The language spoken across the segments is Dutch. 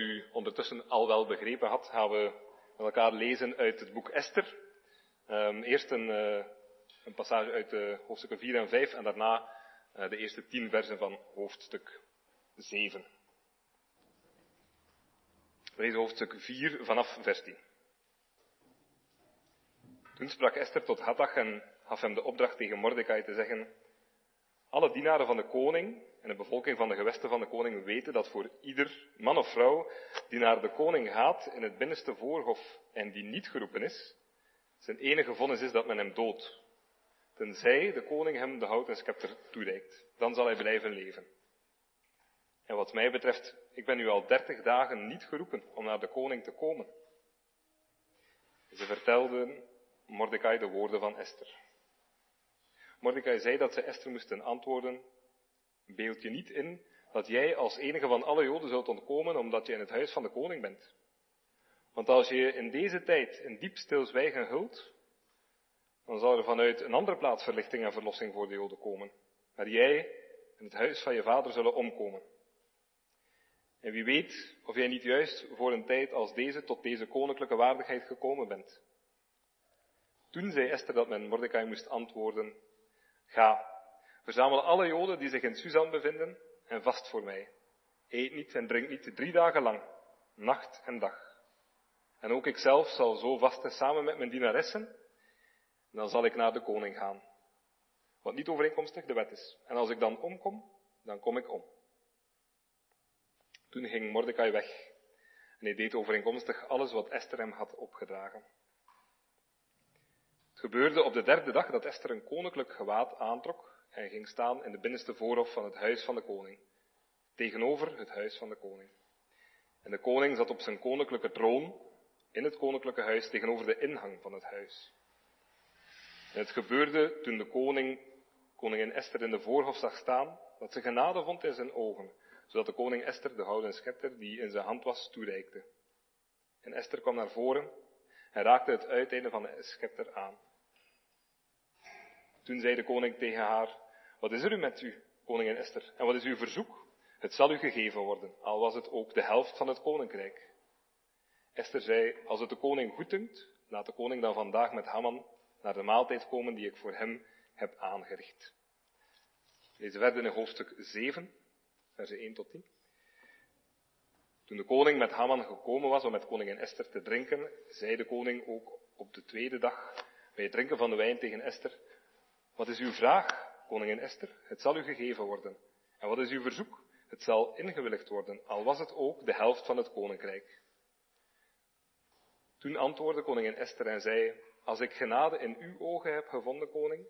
u ondertussen al wel begrepen had, gaan we met elkaar lezen uit het boek Esther. Um, eerst een, uh, een, passage uit de hoofdstukken 4 en 5 en daarna uh, de eerste tien versen van hoofdstuk 7. We hoofdstuk 4 vanaf vers 10. Toen sprak Esther tot Hattach en gaf hem de opdracht tegen Mordecai te zeggen, alle dienaren van de koning en de bevolking van de gewesten van de koning weten dat voor ieder man of vrouw die naar de koning gaat in het binnenste voorhof en die niet geroepen is, zijn enige vonnis is dat men hem doodt. Tenzij de koning hem de houten scepter toereikt. Dan zal hij blijven leven. En wat mij betreft, ik ben nu al dertig dagen niet geroepen om naar de koning te komen. Ze vertelden Mordecai de woorden van Esther. Mordecai zei dat ze Esther moesten antwoorden, beeld je niet in dat jij als enige van alle Joden zult ontkomen omdat je in het huis van de koning bent. Want als je in deze tijd in diep stilzwijgen hult, dan zal er vanuit een andere plaats verlichting en verlossing voor de Joden komen. Maar jij en het huis van je vader zullen omkomen. En wie weet of jij niet juist voor een tijd als deze tot deze koninklijke waardigheid gekomen bent. Toen zei Esther dat men Mordecai moest antwoorden, ga, verzamel alle Joden die zich in Susan bevinden en vast voor mij. Eet niet en drink niet drie dagen lang, nacht en dag. En ook ikzelf zal zo vasten samen met mijn dienaressen, dan zal ik naar de koning gaan. Wat niet overeenkomstig de wet is. En als ik dan omkom, dan kom ik om. Toen ging Mordecai weg en hij deed overeenkomstig alles wat Esther hem had opgedragen. Gebeurde op de derde dag dat Esther een koninklijk gewaad aantrok en ging staan in de binnenste voorhof van het huis van de koning, tegenover het huis van de koning. En de koning zat op zijn koninklijke troon in het koninklijke huis tegenover de ingang van het huis. En het gebeurde toen de koning, koningin Esther in de voorhof zag staan, dat ze genade vond in zijn ogen, zodat de koning Esther de gouden scepter die in zijn hand was toereikte. En Esther kwam naar voren en raakte het uiteinde van de scepter aan. Toen zei de koning tegen haar, wat is er u met u, koningin Esther, en wat is uw verzoek? Het zal u gegeven worden, al was het ook de helft van het koninkrijk. Esther zei, als het de koning goeddunkt, laat de koning dan vandaag met Haman naar de maaltijd komen die ik voor hem heb aangericht. Deze verder in hoofdstuk 7, versen 1 tot 10. Toen de koning met Haman gekomen was om met koningin Esther te drinken, zei de koning ook op de tweede dag bij het drinken van de wijn tegen Esther, wat is uw vraag, koningin Esther? Het zal u gegeven worden. En wat is uw verzoek? Het zal ingewilligd worden, al was het ook de helft van het koninkrijk. Toen antwoordde koningin Esther en zei, als ik genade in uw ogen heb gevonden, koning,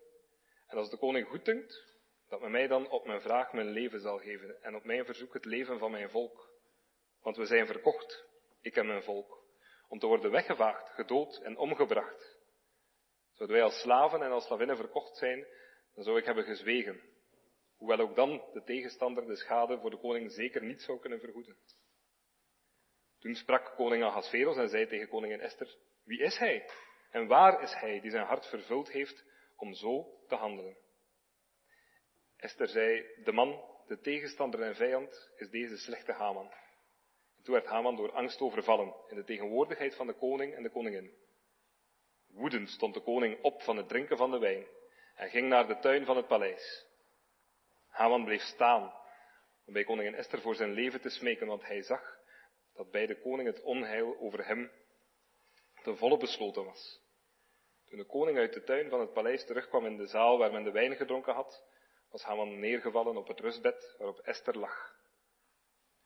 en als de koning goeddunkt, dat men mij dan op mijn vraag mijn leven zal geven en op mijn verzoek het leven van mijn volk. Want we zijn verkocht, ik en mijn volk, om te worden weggevaagd, gedood en omgebracht. Zouden wij als slaven en als slavinnen verkocht zijn, dan zou ik hebben gezwegen, hoewel ook dan de tegenstander de schade voor de koning zeker niet zou kunnen vergoeden. Toen sprak koning Ahasveros en zei tegen koningin Esther, wie is hij? En waar is hij die zijn hart vervuld heeft om zo te handelen? Esther zei, de man, de tegenstander en vijand, is deze slechte Haman. En toen werd Haman door angst overvallen in de tegenwoordigheid van de koning en de koningin. Woedend stond de koning op van het drinken van de wijn en ging naar de tuin van het paleis. Haman bleef staan om bij koningin Esther voor zijn leven te smeken, want hij zag dat bij de koning het onheil over hem ten volle besloten was. Toen de koning uit de tuin van het paleis terugkwam in de zaal waar men de wijn gedronken had, was Haman neergevallen op het rustbed waarop Esther lag.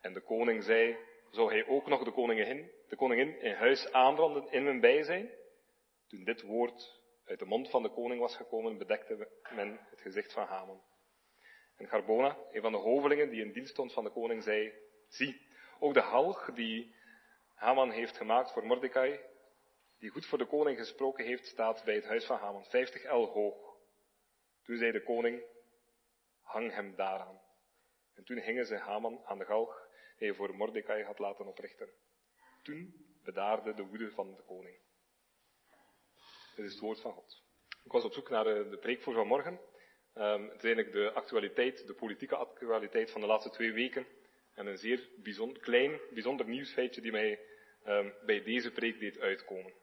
En de koning zei, zou hij ook nog de koningin, de koningin in huis aanranden in mijn bijzijn? Toen dit woord uit de mond van de koning was gekomen, bedekte men het gezicht van Haman. En Garbona, een van de hovelingen die in dienst stond van de koning, zei, zie, ook de halg die Haman heeft gemaakt voor Mordecai, die goed voor de koning gesproken heeft, staat bij het huis van Haman, 50 el hoog. Toen zei de koning, hang hem daaraan. En toen hingen ze Haman aan de galg die hij voor Mordecai had laten oprichten. Toen bedaarde de woede van de koning. Dit is het woord van God. Ik was op zoek naar de, de preek voor vanmorgen. Um, het is eigenlijk de actualiteit, de politieke actualiteit van de laatste twee weken En een zeer bijzonder, klein, bijzonder nieuwsfeitje die mij um, bij deze preek deed uitkomen.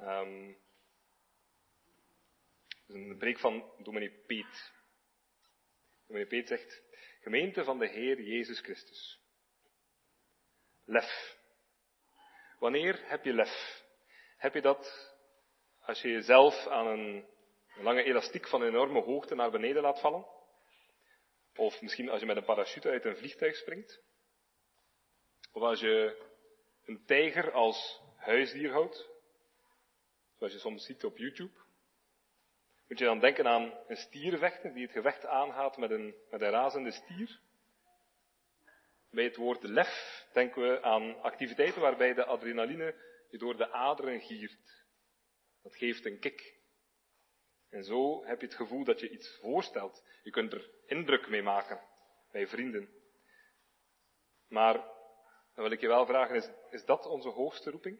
Um, een preek van dominee Peet. Dominee Peet zegt, gemeente van de Heer Jezus Christus. Lef. Wanneer heb je lef? Heb je dat als je jezelf aan een lange elastiek van enorme hoogte naar beneden laat vallen? Of misschien als je met een parachute uit een vliegtuig springt? Of als je een tijger als huisdier houdt? Zoals je soms ziet op YouTube? Moet je dan denken aan een stiervechter die het gevecht aangaat met een, met een razende stier? Bij het woord lef denken we aan activiteiten waarbij de adrenaline je door de aderen giert. Dat geeft een kick. En zo heb je het gevoel dat je iets voorstelt. Je kunt er indruk mee maken bij vrienden. Maar dan wil ik je wel vragen, is, is dat onze hoogste roeping?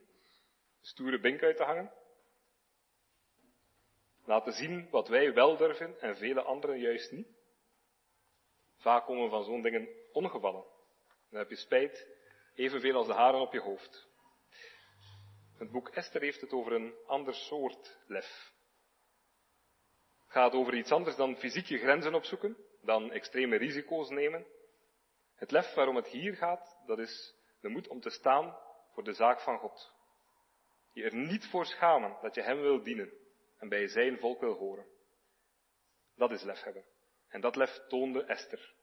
Stoere bink uit te hangen? Laten zien wat wij wel durven en vele anderen juist niet? Vaak komen van zo'n dingen ongevallen. Dan heb je spijt, evenveel als de haren op je hoofd. Het boek Esther heeft het over een ander soort lef. Het gaat over iets anders dan fysieke grenzen opzoeken, dan extreme risico's nemen. Het lef waarom het hier gaat, dat is de moed om te staan voor de zaak van God. Je er niet voor schamen dat je Hem wil dienen en bij Zijn volk wil horen. Dat is lef hebben. En dat lef toonde Esther.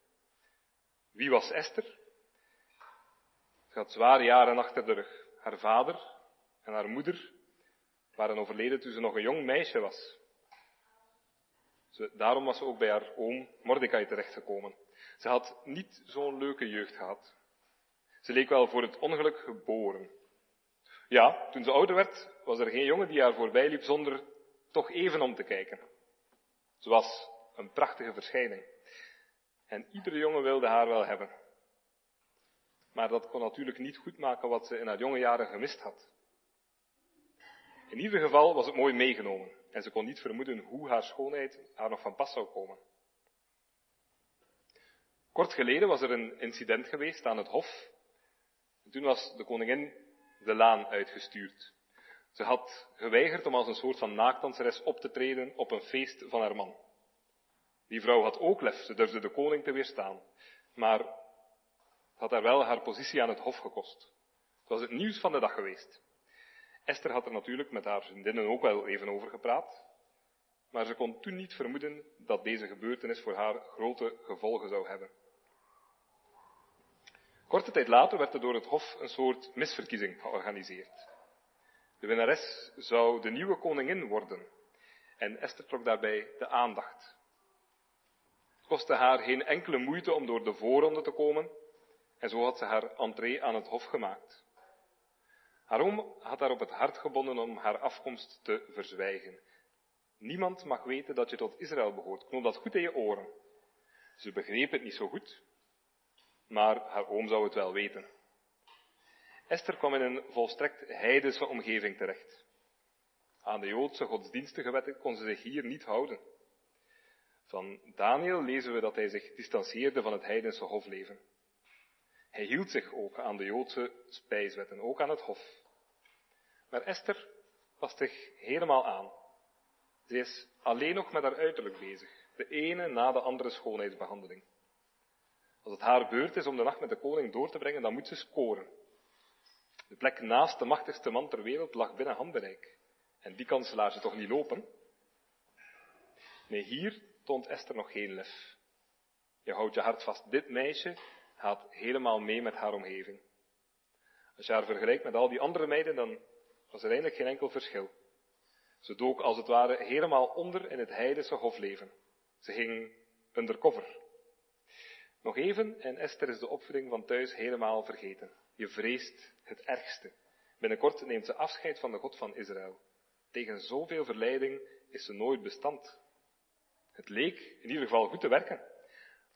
Wie was Esther? Ze had zware jaren achter de rug. Haar vader en haar moeder waren overleden toen ze nog een jong meisje was. Daarom was ze ook bij haar oom Mordecai terechtgekomen. Ze had niet zo'n leuke jeugd gehad. Ze leek wel voor het ongeluk geboren. Ja, toen ze ouder werd, was er geen jongen die haar voorbij liep zonder toch even om te kijken. Ze was een prachtige verschijning. En iedere jongen wilde haar wel hebben. Maar dat kon natuurlijk niet goed maken wat ze in haar jonge jaren gemist had. In ieder geval was het mooi meegenomen en ze kon niet vermoeden hoe haar schoonheid haar nog van pas zou komen. Kort geleden was er een incident geweest aan het hof. En toen was de koningin de laan uitgestuurd. Ze had geweigerd om als een soort van naakdanseres op te treden op een feest van haar man. Die vrouw had ook lef, ze durfde de koning te weerstaan. Maar had haar wel haar positie aan het hof gekost. Het was het nieuws van de dag geweest. Esther had er natuurlijk met haar vriendinnen ook wel even over gepraat, maar ze kon toen niet vermoeden dat deze gebeurtenis voor haar grote gevolgen zou hebben. Korte tijd later werd er door het Hof een soort misverkiezing georganiseerd. De winnares zou de nieuwe koningin worden en Esther trok daarbij de aandacht. Het kostte haar geen enkele moeite om door de voorronde te komen en zo had ze haar entree aan het hof gemaakt. Haar oom had haar op het hart gebonden om haar afkomst te verzwijgen. Niemand mag weten dat je tot Israël behoort. Knoop dat goed in je oren. Ze begreep het niet zo goed, maar haar oom zou het wel weten. Esther kwam in een volstrekt heidense omgeving terecht. Aan de Joodse godsdienstige wetten kon ze zich hier niet houden. Van Daniel lezen we dat hij zich distancieerde van het heidense hofleven. Hij hield zich ook aan de Joodse spijswetten, ook aan het hof. Maar Esther past zich helemaal aan. Ze is alleen nog met haar uiterlijk bezig, de ene na de andere schoonheidsbehandeling. Als het haar beurt is om de nacht met de koning door te brengen, dan moet ze scoren. De plek naast de machtigste man ter wereld lag binnen handbereik. En die kans laat ze toch niet lopen? Nee, hier toont Esther nog geen lef. Je houdt je hart vast. Dit meisje gaat helemaal mee met haar omgeving. Als je haar vergelijkt met al die andere meiden, dan was er eigenlijk geen enkel verschil. Ze dook als het ware helemaal onder in het heidense hofleven. Ze ging undercover. Nog even en Esther is de opvoeding van thuis helemaal vergeten. Je vreest het ergste. Binnenkort neemt ze afscheid van de God van Israël. Tegen zoveel verleiding is ze nooit bestand. Het leek in ieder geval goed te werken.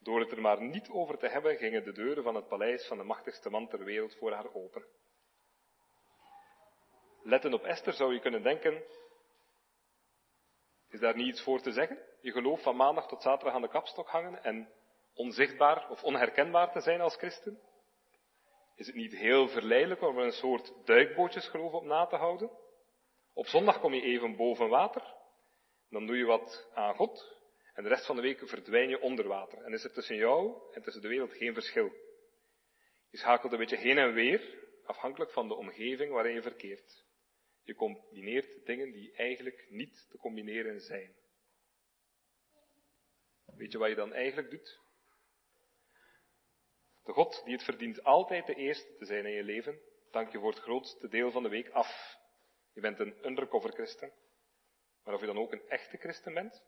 Door het er maar niet over te hebben, gingen de deuren van het paleis van de machtigste man ter wereld voor haar open. Letten op Esther zou je kunnen denken, is daar niet iets voor te zeggen? Je geloof van maandag tot zaterdag aan de kapstok hangen en onzichtbaar of onherkenbaar te zijn als christen? Is het niet heel verleidelijk om er een soort duikbootjesgeloof op na te houden? Op zondag kom je even boven water, dan doe je wat aan God, en de rest van de week verdwijn je onder water. En is er tussen jou en tussen de wereld geen verschil. Je schakelt een beetje heen en weer, afhankelijk van de omgeving waarin je verkeert. Je combineert dingen die eigenlijk niet te combineren zijn. Weet je wat je dan eigenlijk doet? De God die het verdient altijd de eerste te zijn in je leven, dank je voor het grootste deel van de week af. Je bent een undercover christen. Maar of je dan ook een echte christen bent?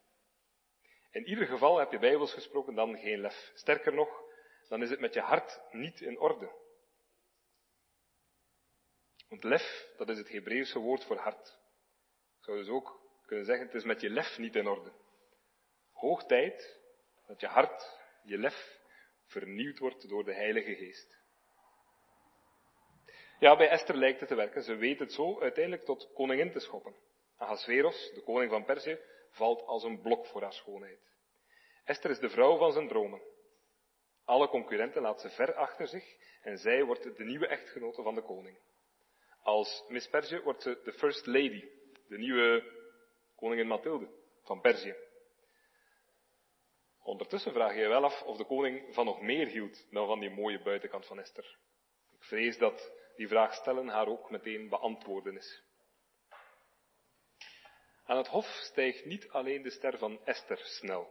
In ieder geval heb je bijbels gesproken dan geen lef. Sterker nog, dan is het met je hart niet in orde. Want lef, dat is het Hebreeuwse woord voor hart. Ik zou dus ook kunnen zeggen, het is met je lef niet in orde. Hoog tijd dat je hart, je lef, vernieuwd wordt door de Heilige Geest. Ja, bij Esther lijkt het te werken. Ze weet het zo uiteindelijk tot koningin te schoppen. Ahasveros, de koning van Perzië, valt als een blok voor haar schoonheid. Esther is de vrouw van zijn dromen. Alle concurrenten laat ze ver achter zich en zij wordt de nieuwe echtgenote van de koning. Als Miss Perzië wordt ze de First Lady, de nieuwe koningin Mathilde van Perzië. Ondertussen vraag je je wel af of de koning van nog meer hield dan van die mooie buitenkant van Esther. Ik vrees dat die vraag stellen haar ook meteen beantwoorden is. Aan het hof stijgt niet alleen de ster van Esther snel.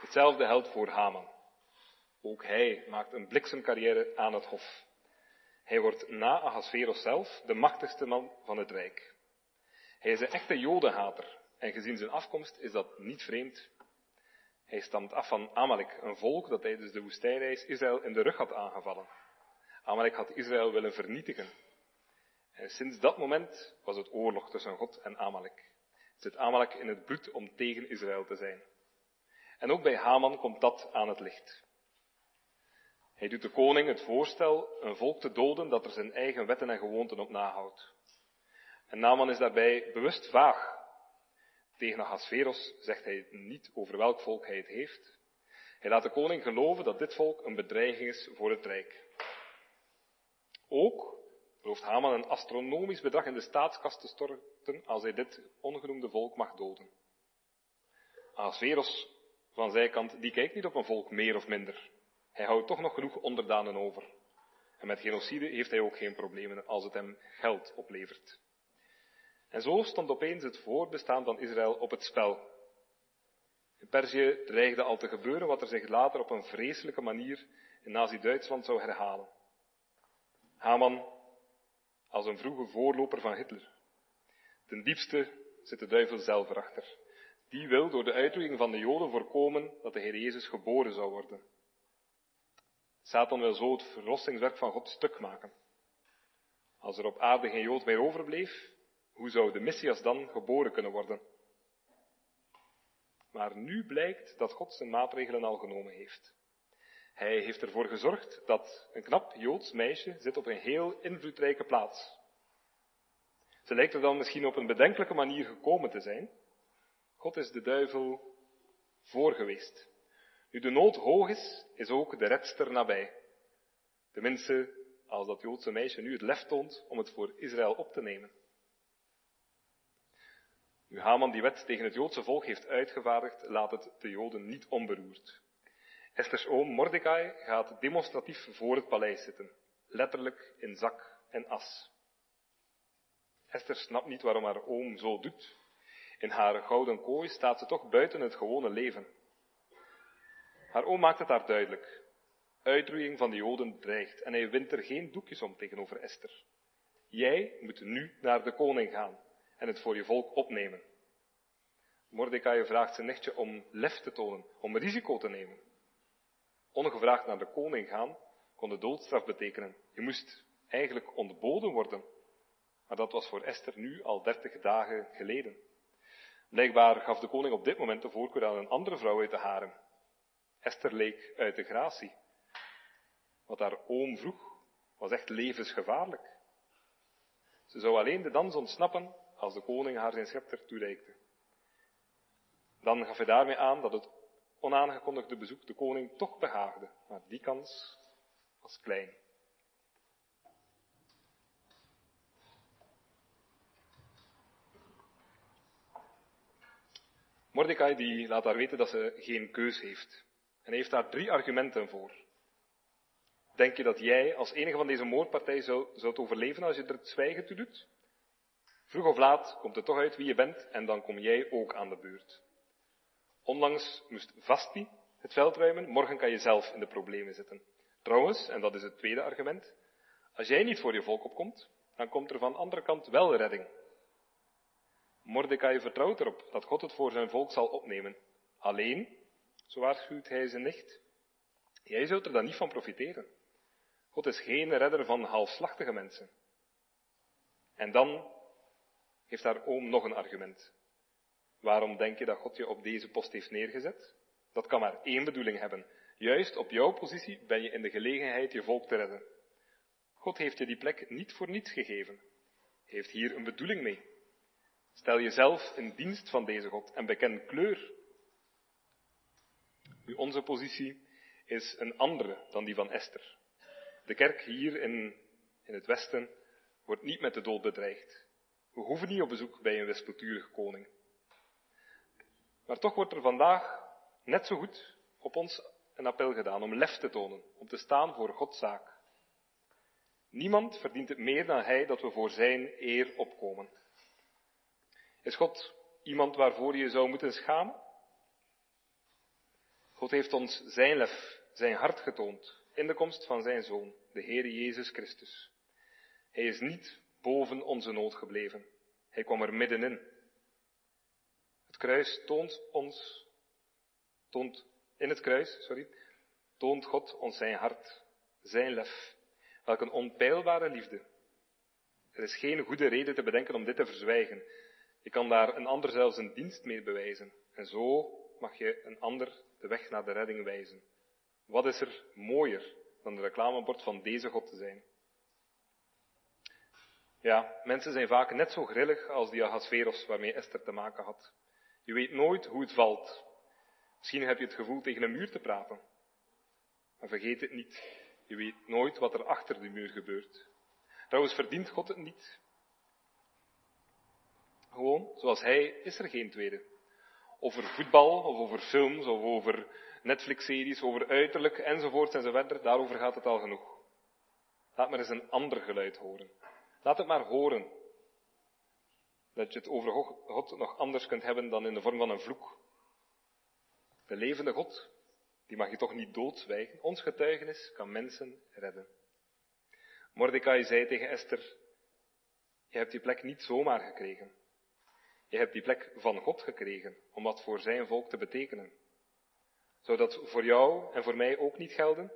Hetzelfde geldt voor Haman. Ook hij maakt een bliksemcarrière aan het hof. Hij wordt na Ahasveros zelf de machtigste man van het rijk. Hij is een echte jodenhater en gezien zijn afkomst is dat niet vreemd. Hij stamt af van Amalek, een volk dat tijdens de woestijnreis Israël in de rug had aangevallen. Amalek had Israël willen vernietigen. En sinds dat moment was het oorlog tussen God en Amalek. Zit Amalek in het bloed om tegen Israël te zijn. En ook bij Haman komt dat aan het licht. Hij doet de koning het voorstel een volk te doden dat er zijn eigen wetten en gewoonten op nahoudt. En Naman is daarbij bewust vaag. Tegen Ahasveros zegt hij niet over welk volk hij het heeft. Hij laat de koning geloven dat dit volk een bedreiging is voor het rijk. Ook belooft Haman een astronomisch bedrag in de staatskast te storten als hij dit ongenoemde volk mag doden. Ahasveros van zijn kant, die kijkt niet op een volk meer of minder. Hij houdt toch nog genoeg onderdanen over. En met genocide heeft hij ook geen problemen als het hem geld oplevert. En zo stond opeens het voorbestaan van Israël op het spel. In Perzië dreigde al te gebeuren wat er zich later op een vreselijke manier in Nazi-Duitsland zou herhalen. Haman als een vroege voorloper van Hitler. Ten diepste zit de duivel zelf erachter. Die wil door de uitroeiing van de Joden voorkomen dat de Heer Jezus geboren zou worden. Satan wil zo het verlossingswerk van God stuk maken. Als er op aarde geen Jood meer overbleef, hoe zou de Messias dan geboren kunnen worden? Maar nu blijkt dat God zijn maatregelen al genomen heeft. Hij heeft ervoor gezorgd dat een knap Joods meisje zit op een heel invloedrijke plaats. Ze lijkt er dan misschien op een bedenkelijke manier gekomen te zijn. God is de duivel voor geweest. Nu de nood hoog is, is ook de redster nabij. Tenminste, als dat Joodse meisje nu het lef toont om het voor Israël op te nemen. Nu Haman die wet tegen het Joodse volk heeft uitgevaardigd, laat het de Joden niet onberoerd. Esther's oom Mordecai gaat demonstratief voor het paleis zitten, letterlijk in zak en as. Esther snapt niet waarom haar oom zo doet. In haar gouden kooi staat ze toch buiten het gewone leven. Haar oom maakt het haar duidelijk. Uitroeiing van de Joden dreigt en hij wint er geen doekjes om tegenover Esther. Jij moet nu naar de koning gaan en het voor je volk opnemen. Mordecai vraagt zijn nichtje om lef te tonen, om risico te nemen. Ongevraagd naar de koning gaan kon de doodstraf betekenen. Je moest eigenlijk ontboden worden. Maar dat was voor Esther nu al dertig dagen geleden. Blijkbaar gaf de koning op dit moment de voorkeur aan een andere vrouw uit de harem. Esther leek uit de gratie. Wat haar oom vroeg, was echt levensgevaarlijk. Ze zou alleen de dans ontsnappen als de koning haar zijn scepter toereikte. Dan gaf hij daarmee aan dat het onaangekondigde bezoek de koning toch behaagde. Maar die kans was klein. Mordecai die laat haar weten dat ze geen keus heeft. En hij heeft daar drie argumenten voor. Denk je dat jij als enige van deze moordpartij zou, zoudt overleven als je er het zwijgen toe doet? Vroeg of laat komt het toch uit wie je bent en dan kom jij ook aan de beurt. Onlangs moest Vasti het veld ruimen, morgen kan je zelf in de problemen zitten. Trouwens, en dat is het tweede argument, als jij niet voor je volk opkomt, dan komt er van de andere kant wel redding. Mordecai vertrouwt erop dat God het voor zijn volk zal opnemen. Alleen, zo waarschuwt hij zijn nicht, jij zult er dan niet van profiteren. God is geen redder van halfslachtige mensen. En dan heeft haar oom nog een argument. Waarom denk je dat God je op deze post heeft neergezet? Dat kan maar één bedoeling hebben. Juist op jouw positie ben je in de gelegenheid je volk te redden. God heeft je die plek niet voor niets gegeven. Hij heeft hier een bedoeling mee. Stel jezelf in dienst van deze God en beken kleur. Nu, onze positie is een andere dan die van Esther. De kerk hier in, in het Westen wordt niet met de dood bedreigd. We hoeven niet op bezoek bij een wispelturige koning. Maar toch wordt er vandaag net zo goed op ons een appel gedaan om lef te tonen, om te staan voor Gods zaak. Niemand verdient het meer dan hij dat we voor zijn eer opkomen. Is God iemand waarvoor je zou moeten schamen? God heeft ons zijn lef, zijn hart getoond in de komst van zijn Zoon, de Heer Jezus Christus. Hij is niet boven onze nood gebleven. Hij kwam er middenin. Het kruis toont ons, toont, in het kruis, sorry, toont God ons zijn hart, zijn lef. Welk een onpeilbare liefde. Er is geen goede reden te bedenken om dit te verzwijgen. Je kan daar een ander zelfs een dienst mee bewijzen. En zo mag je een ander de weg naar de redding wijzen. Wat is er mooier dan de reclamebord van deze God te zijn? Ja, mensen zijn vaak net zo grillig als die Ahasveros waarmee Esther te maken had. Je weet nooit hoe het valt. Misschien heb je het gevoel tegen een muur te praten. Maar vergeet het niet. Je weet nooit wat er achter de muur gebeurt. Trouwens, verdient God het niet? Gewoon, zoals hij is er geen tweede. Over voetbal, of over films, of over Netflix-series, over uiterlijk, enzovoort enzovoort, daarover gaat het al genoeg. Laat maar eens een ander geluid horen. Laat het maar horen. Dat je het over God nog anders kunt hebben dan in de vorm van een vloek. De levende God, die mag je toch niet doodzwijgen. Ons getuigenis kan mensen redden. Mordecai zei tegen Esther, je hebt die plek niet zomaar gekregen. Je hebt die plek van God gekregen om wat voor zijn volk te betekenen. Zou dat voor jou en voor mij ook niet gelden?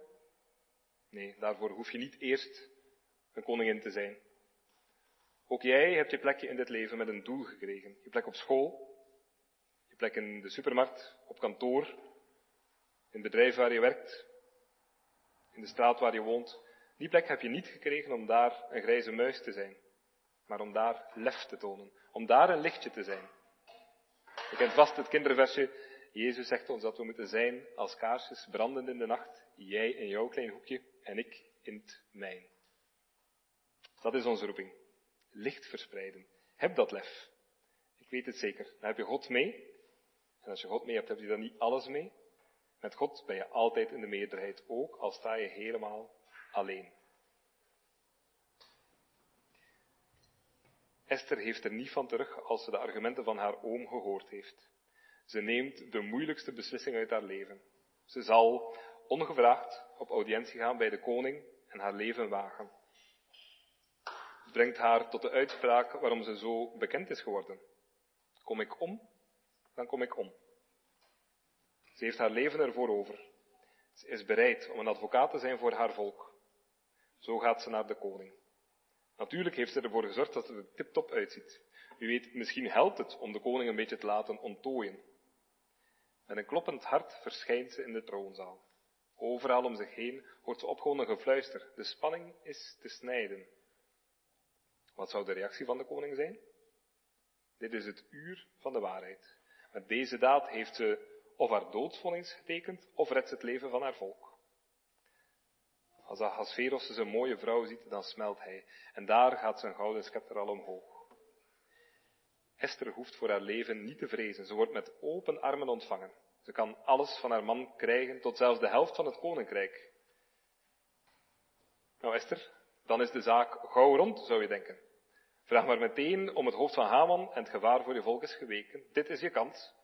Nee, daarvoor hoef je niet eerst een koningin te zijn. Ook jij hebt je plekje in dit leven met een doel gekregen. Je plek op school, je plek in de supermarkt, op kantoor, in het bedrijf waar je werkt, in de straat waar je woont. Die plek heb je niet gekregen om daar een grijze muis te zijn, maar om daar lef te tonen, om daar een lichtje te zijn. Je kent vast het kinderversje, Jezus zegt ons dat we moeten zijn als kaarsjes brandend in de nacht, jij in jouw klein hoekje en ik in het mijn. Dat is onze roeping licht verspreiden. Heb dat lef. Ik weet het zeker. Dan heb je God mee. En als je God mee hebt, heb je dan niet alles mee. Met God ben je altijd in de meerderheid, ook al sta je helemaal alleen. Esther heeft er niet van terug als ze de argumenten van haar oom gehoord heeft. Ze neemt de moeilijkste beslissing uit haar leven. Ze zal ongevraagd op audiëntie gaan bij de koning en haar leven wagen brengt haar tot de uitspraak waarom ze zo bekend is geworden. Kom ik om, dan kom ik om. Ze heeft haar leven ervoor over. Ze is bereid om een advocaat te zijn voor haar volk. Zo gaat ze naar de koning. Natuurlijk heeft ze ervoor gezorgd dat ze er tip-top uitziet. U weet, misschien helpt het om de koning een beetje te laten onttooien. Met een kloppend hart verschijnt ze in de troonzaal. Overal om zich heen hoort ze opgewonden gefluister. De spanning is te snijden. Wat zou de reactie van de koning zijn? Dit is het uur van de waarheid. Met deze daad heeft ze of haar doodsvonnis getekend, of redt ze het leven van haar volk. Als Ahasveros een mooie vrouw ziet, dan smelt hij. En daar gaat zijn gouden scepter al omhoog. Esther hoeft voor haar leven niet te vrezen. Ze wordt met open armen ontvangen. Ze kan alles van haar man krijgen, tot zelfs de helft van het koninkrijk. Nou Esther, dan is de zaak gauw rond, zou je denken. Vraag maar meteen om het hoofd van Haman en het gevaar voor je volk is geweken. Dit is je kans.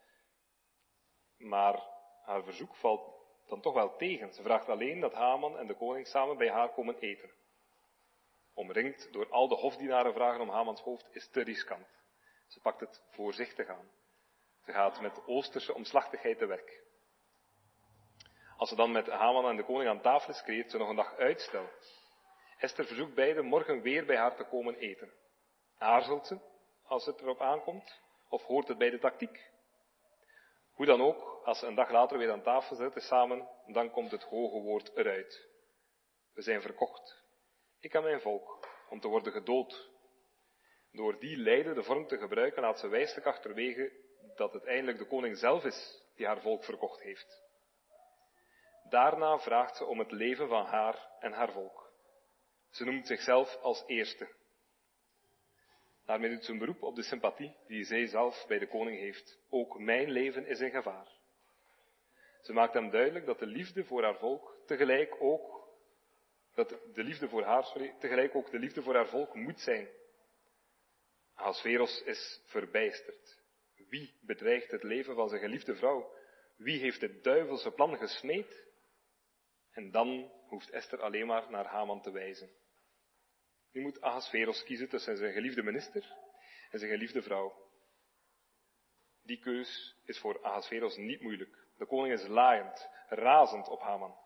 Maar haar verzoek valt dan toch wel tegen. Ze vraagt alleen dat Haman en de koning samen bij haar komen eten. Omringd door al de hofdienaren vragen om Hamans hoofd is te riskant. Ze pakt het voorzichtig aan. Ze gaat met oosterse omslachtigheid te werk. Als ze dan met Haman en de koning aan tafel is, creëert ze nog een dag uitstel. Esther verzoekt beiden morgen weer bij haar te komen eten. Aarzelt ze als het erop aankomt, of hoort het bij de tactiek? Hoe dan ook, als ze een dag later weer aan tafel zitten samen, dan komt het hoge woord eruit. We zijn verkocht. Ik en mijn volk, om te worden gedood. Door die lijden de vorm te gebruiken, laat ze wijselijk achterwege dat het eindelijk de koning zelf is die haar volk verkocht heeft. Daarna vraagt ze om het leven van haar en haar volk. Ze noemt zichzelf als eerste. Daarmee doet ze een beroep op de sympathie die zij zelf bij de koning heeft. Ook mijn leven is in gevaar. Ze maakt hem duidelijk dat de liefde voor haar volk tegelijk ook, dat de liefde voor haar, sorry, tegelijk ook de liefde voor haar volk moet zijn. Ahasveros is verbijsterd. Wie bedreigt het leven van zijn geliefde vrouw? Wie heeft het duivelse plan gesmeed? En dan hoeft Esther alleen maar naar Haman te wijzen. Nu moet Ahasveros kiezen tussen zijn geliefde minister en zijn geliefde vrouw. Die keus is voor Ahasveros niet moeilijk. De koning is laaiend, razend op Haman.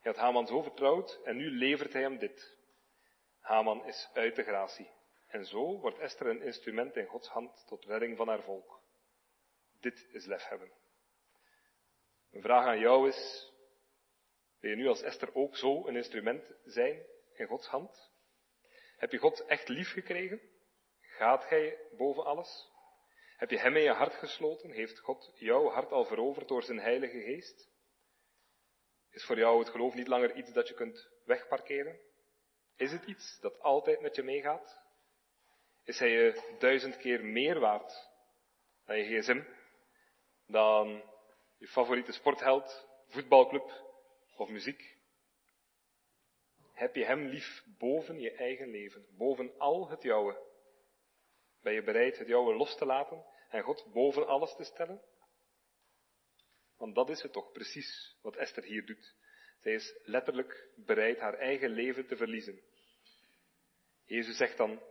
Hij had Haman zo vertrouwd en nu levert hij hem dit. Haman is uit de gratie. En zo wordt Esther een instrument in Gods hand tot redding van haar volk. Dit is lef hebben. Een vraag aan jou is, wil je nu als Esther ook zo een instrument zijn in Gods hand? Heb je God echt lief gekregen? Gaat Hij boven alles? Heb je Hem in je hart gesloten? Heeft God jouw hart al veroverd door zijn Heilige Geest? Is voor jou het geloof niet langer iets dat je kunt wegparkeren? Is het iets dat altijd met je meegaat? Is hij je duizend keer meer waard dan je gsm, dan je favoriete sportheld, voetbalclub of muziek? Heb je Hem lief boven je eigen leven, boven al het jouwe? Ben je bereid het jouwe los te laten en God boven alles te stellen? Want dat is het toch precies wat Esther hier doet. Zij is letterlijk bereid haar eigen leven te verliezen. Jezus zegt dan,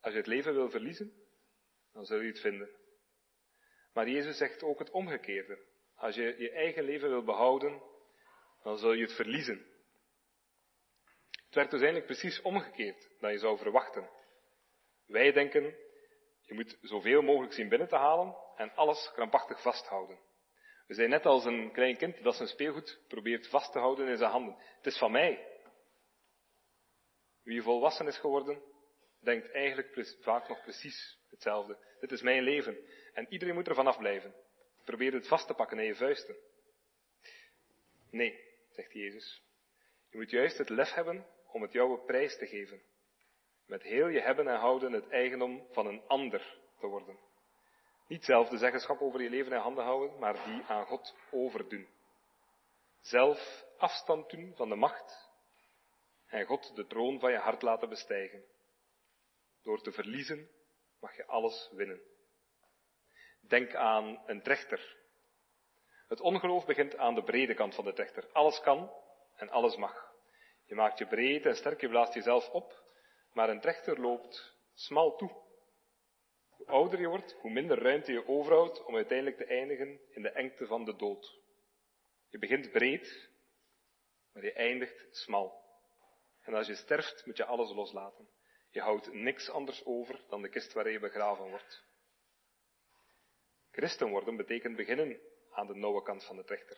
als je het leven wil verliezen, dan zul je het vinden. Maar Jezus zegt ook het omgekeerde. Als je je eigen leven wil behouden, dan zul je het verliezen. Werd dus eigenlijk precies omgekeerd dan je zou verwachten. Wij denken, je moet zoveel mogelijk zien binnen te halen en alles krampachtig vasthouden. We zijn net als een klein kind dat zijn speelgoed probeert vast te houden in zijn handen. Het is van mij. Wie volwassen is geworden, denkt eigenlijk vaak nog precies hetzelfde. Dit is mijn leven en iedereen moet er vanaf blijven. Probeer het vast te pakken in je vuisten. Nee, zegt Jezus. Je moet juist het lef hebben om het jouwe prijs te geven. Met heel je hebben en houden het eigendom van een ander te worden. Niet zelf de zeggenschap over je leven in handen houden, maar die aan God overdoen. Zelf afstand doen van de macht en God de troon van je hart laten bestijgen. Door te verliezen mag je alles winnen. Denk aan een trechter. Het ongeloof begint aan de brede kant van de trechter. Alles kan en alles mag. Je maakt je breed en sterk, je blaast jezelf op, maar een trechter loopt smal toe. Hoe ouder je wordt, hoe minder ruimte je overhoudt om uiteindelijk te eindigen in de engte van de dood. Je begint breed, maar je eindigt smal. En als je sterft, moet je alles loslaten. Je houdt niks anders over dan de kist waarin je begraven wordt. Christen worden betekent beginnen aan de nauwe kant van de trechter.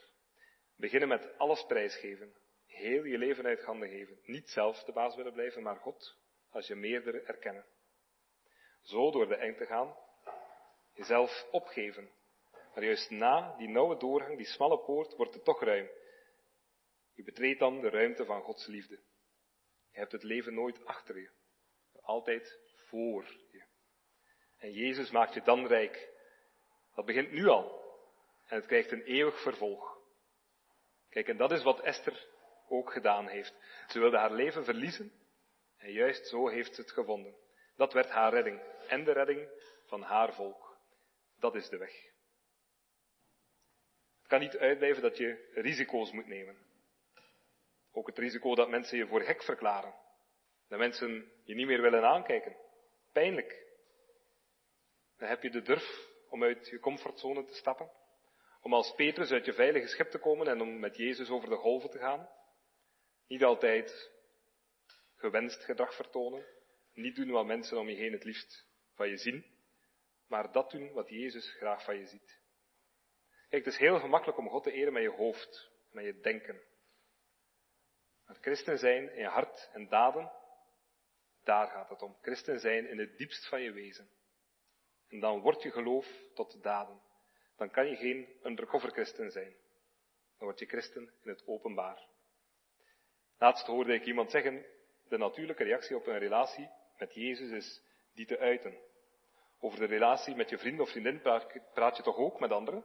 Beginnen met alles prijsgeven. Heel je leven uit handen geven. Niet zelf de baas willen blijven, maar God, als je meerdere erkennen. Zo door de eng te gaan, jezelf opgeven. Maar juist na die nauwe doorgang, die smalle poort, wordt het toch ruim. Je betreedt dan de ruimte van Gods liefde. Je hebt het leven nooit achter je, altijd voor je. En Jezus maakt je dan rijk. Dat begint nu al. En het krijgt een eeuwig vervolg. Kijk, en dat is wat Esther ook gedaan heeft. Ze wilde haar leven verliezen en juist zo heeft ze het gevonden. Dat werd haar redding en de redding van haar volk. Dat is de weg. Het kan niet uitblijven dat je risico's moet nemen. Ook het risico dat mensen je voor gek verklaren. Dat mensen je niet meer willen aankijken. Pijnlijk. Dan heb je de durf om uit je comfortzone te stappen. Om als Petrus uit je veilige schip te komen en om met Jezus over de golven te gaan. Niet altijd gewenst gedrag vertonen. Niet doen wat mensen om je heen het liefst van je zien. Maar dat doen wat Jezus graag van je ziet. Kijk, het is heel gemakkelijk om God te eren met je hoofd, met je denken. Maar christen zijn in je hart en daden, daar gaat het om. Christen zijn in het diepst van je wezen. En dan wordt je geloof tot daden. Dan kan je geen undercover christen zijn. Dan word je christen in het openbaar. Laatst hoorde ik iemand zeggen, de natuurlijke reactie op een relatie met Jezus is die te uiten. Over de relatie met je vriend of vriendin praat je toch ook met anderen?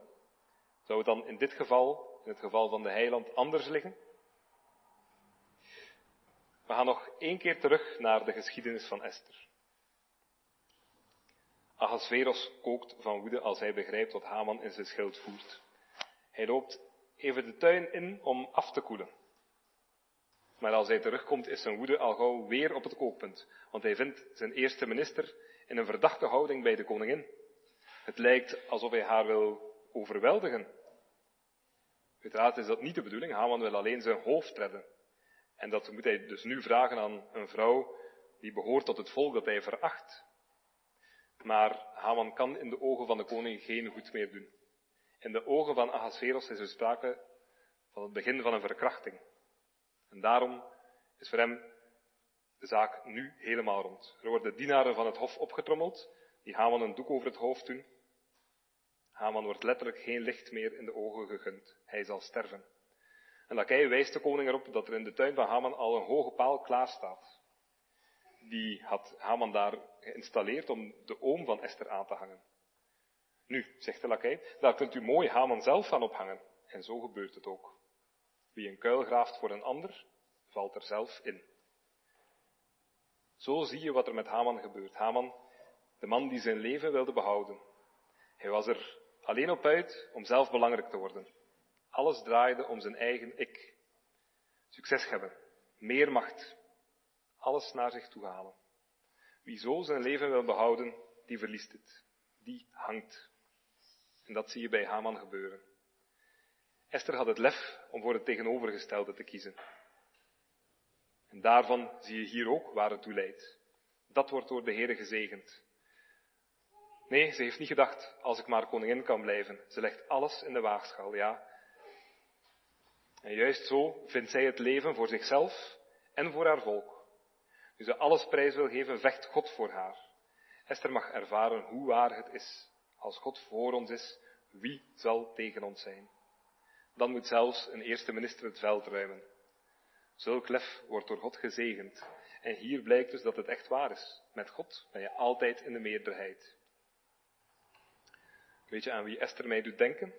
Zou het dan in dit geval, in het geval van de heiland, anders liggen? We gaan nog één keer terug naar de geschiedenis van Esther. Ahasveros kookt van woede als hij begrijpt wat Haman in zijn schild voert. Hij loopt even de tuin in om af te koelen. Maar als hij terugkomt is zijn woede al gauw weer op het kookpunt, want hij vindt zijn eerste minister in een verdachte houding bij de koningin. Het lijkt alsof hij haar wil overweldigen. Uiteraard is dat niet de bedoeling, Haman wil alleen zijn hoofd redden. En dat moet hij dus nu vragen aan een vrouw die behoort tot het volk dat hij veracht. Maar Haman kan in de ogen van de koning geen goed meer doen. In de ogen van Ahasveros is er sprake van het begin van een verkrachting. En daarom is voor hem de zaak nu helemaal rond. Er worden dienaren van het hof opgetrommeld, die Haman een doek over het hoofd doen. Haman wordt letterlijk geen licht meer in de ogen gegund. Hij zal sterven. En Lakij wijst de koning erop dat er in de tuin van Haman al een hoge paal klaar staat. Die had Haman daar geïnstalleerd om de oom van Esther aan te hangen. Nu, zegt de lakij, daar kunt u mooi Haman zelf van ophangen. En zo gebeurt het ook. Wie een kuil graaft voor een ander, valt er zelf in. Zo zie je wat er met Haman gebeurt. Haman, de man die zijn leven wilde behouden. Hij was er alleen op uit om zelf belangrijk te worden. Alles draaide om zijn eigen ik. Succes hebben, meer macht, alles naar zich toe halen. Wie zo zijn leven wil behouden, die verliest het. Die hangt. En dat zie je bij Haman gebeuren. Esther had het lef om voor het tegenovergestelde te kiezen. En daarvan zie je hier ook waar het toe leidt. Dat wordt door de Heer gezegend. Nee, ze heeft niet gedacht, als ik maar koningin kan blijven. Ze legt alles in de waagschaal, ja. En juist zo vindt zij het leven voor zichzelf en voor haar volk. Nu ze alles prijs wil geven, vecht God voor haar. Esther mag ervaren hoe waar het is. Als God voor ons is, wie zal tegen ons zijn? Dan moet zelfs een eerste minister het veld ruimen. Zulk lef wordt door God gezegend. En hier blijkt dus dat het echt waar is. Met God ben je altijd in de meerderheid. Weet je aan wie Esther mij doet denken?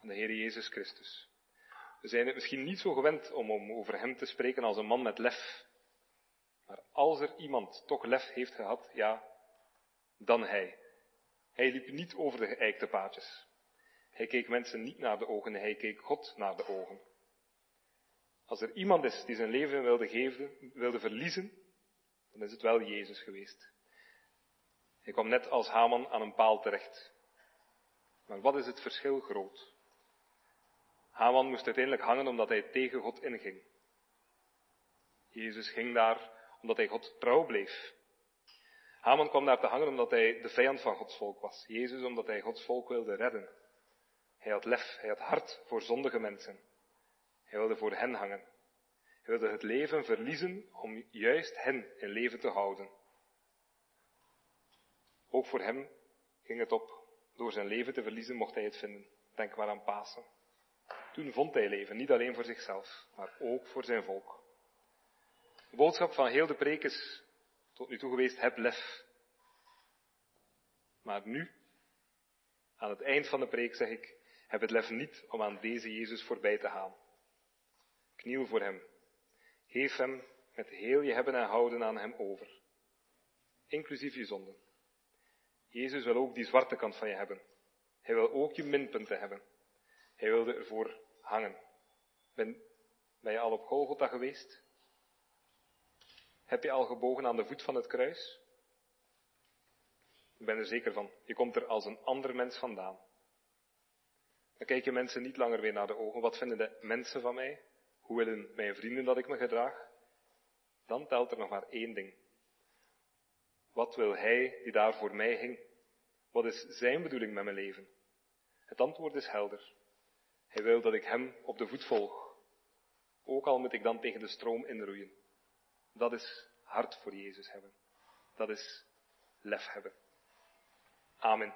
Aan de Heer Jezus Christus. We zijn het misschien niet zo gewend om, om over hem te spreken als een man met lef. Maar als er iemand toch lef heeft gehad, ja, dan hij. Hij liep niet over de geëikte paadjes. Hij keek mensen niet naar de ogen, hij keek God naar de ogen. Als er iemand is die zijn leven wilde geven, wilde verliezen, dan is het wel Jezus geweest. Hij kwam net als Haman aan een paal terecht. Maar wat is het verschil groot? Haman moest uiteindelijk hangen omdat hij tegen God inging. Jezus ging daar omdat hij God trouw bleef. Haman kwam daar te hangen omdat hij de vijand van Gods volk was. Jezus omdat hij Gods volk wilde redden. Hij had lef, hij had hart voor zondige mensen. Hij wilde voor hen hangen. Hij wilde het leven verliezen om juist hen in leven te houden. Ook voor hem ging het op Door zijn leven te verliezen mocht hij het vinden. Denk maar aan Pasen. Toen vond hij leven, niet alleen voor zichzelf, maar ook voor zijn volk. De boodschap van heel de preek is tot nu toe geweest, heb lef. Maar nu, aan het eind van de preek zeg ik, heb het lef niet om aan deze Jezus voorbij te gaan. Kniel voor hem. Geef hem met heel je hebben en houden aan hem over. Inclusief je zonden. Jezus wil ook die zwarte kant van je hebben. Hij wil ook je minpunten hebben. Hij wilde ervoor hangen. Ben, ben je al op Golgotha geweest? Heb je al gebogen aan de voet van het kruis? Ik ben er zeker van. Je komt er als een ander mens vandaan. Dan kijken mensen niet langer weer naar de ogen. Wat vinden de mensen van mij? Hoe willen mijn vrienden dat ik me gedraag? Dan telt er nog maar één ding. Wat wil hij die daar voor mij hing? Wat is zijn bedoeling met mijn leven? Het antwoord is helder. Hij wil dat ik hem op de voet volg. Ook al moet ik dan tegen de stroom inroeien. Dat is hart voor Jezus hebben. Dat is lef hebben. Amen.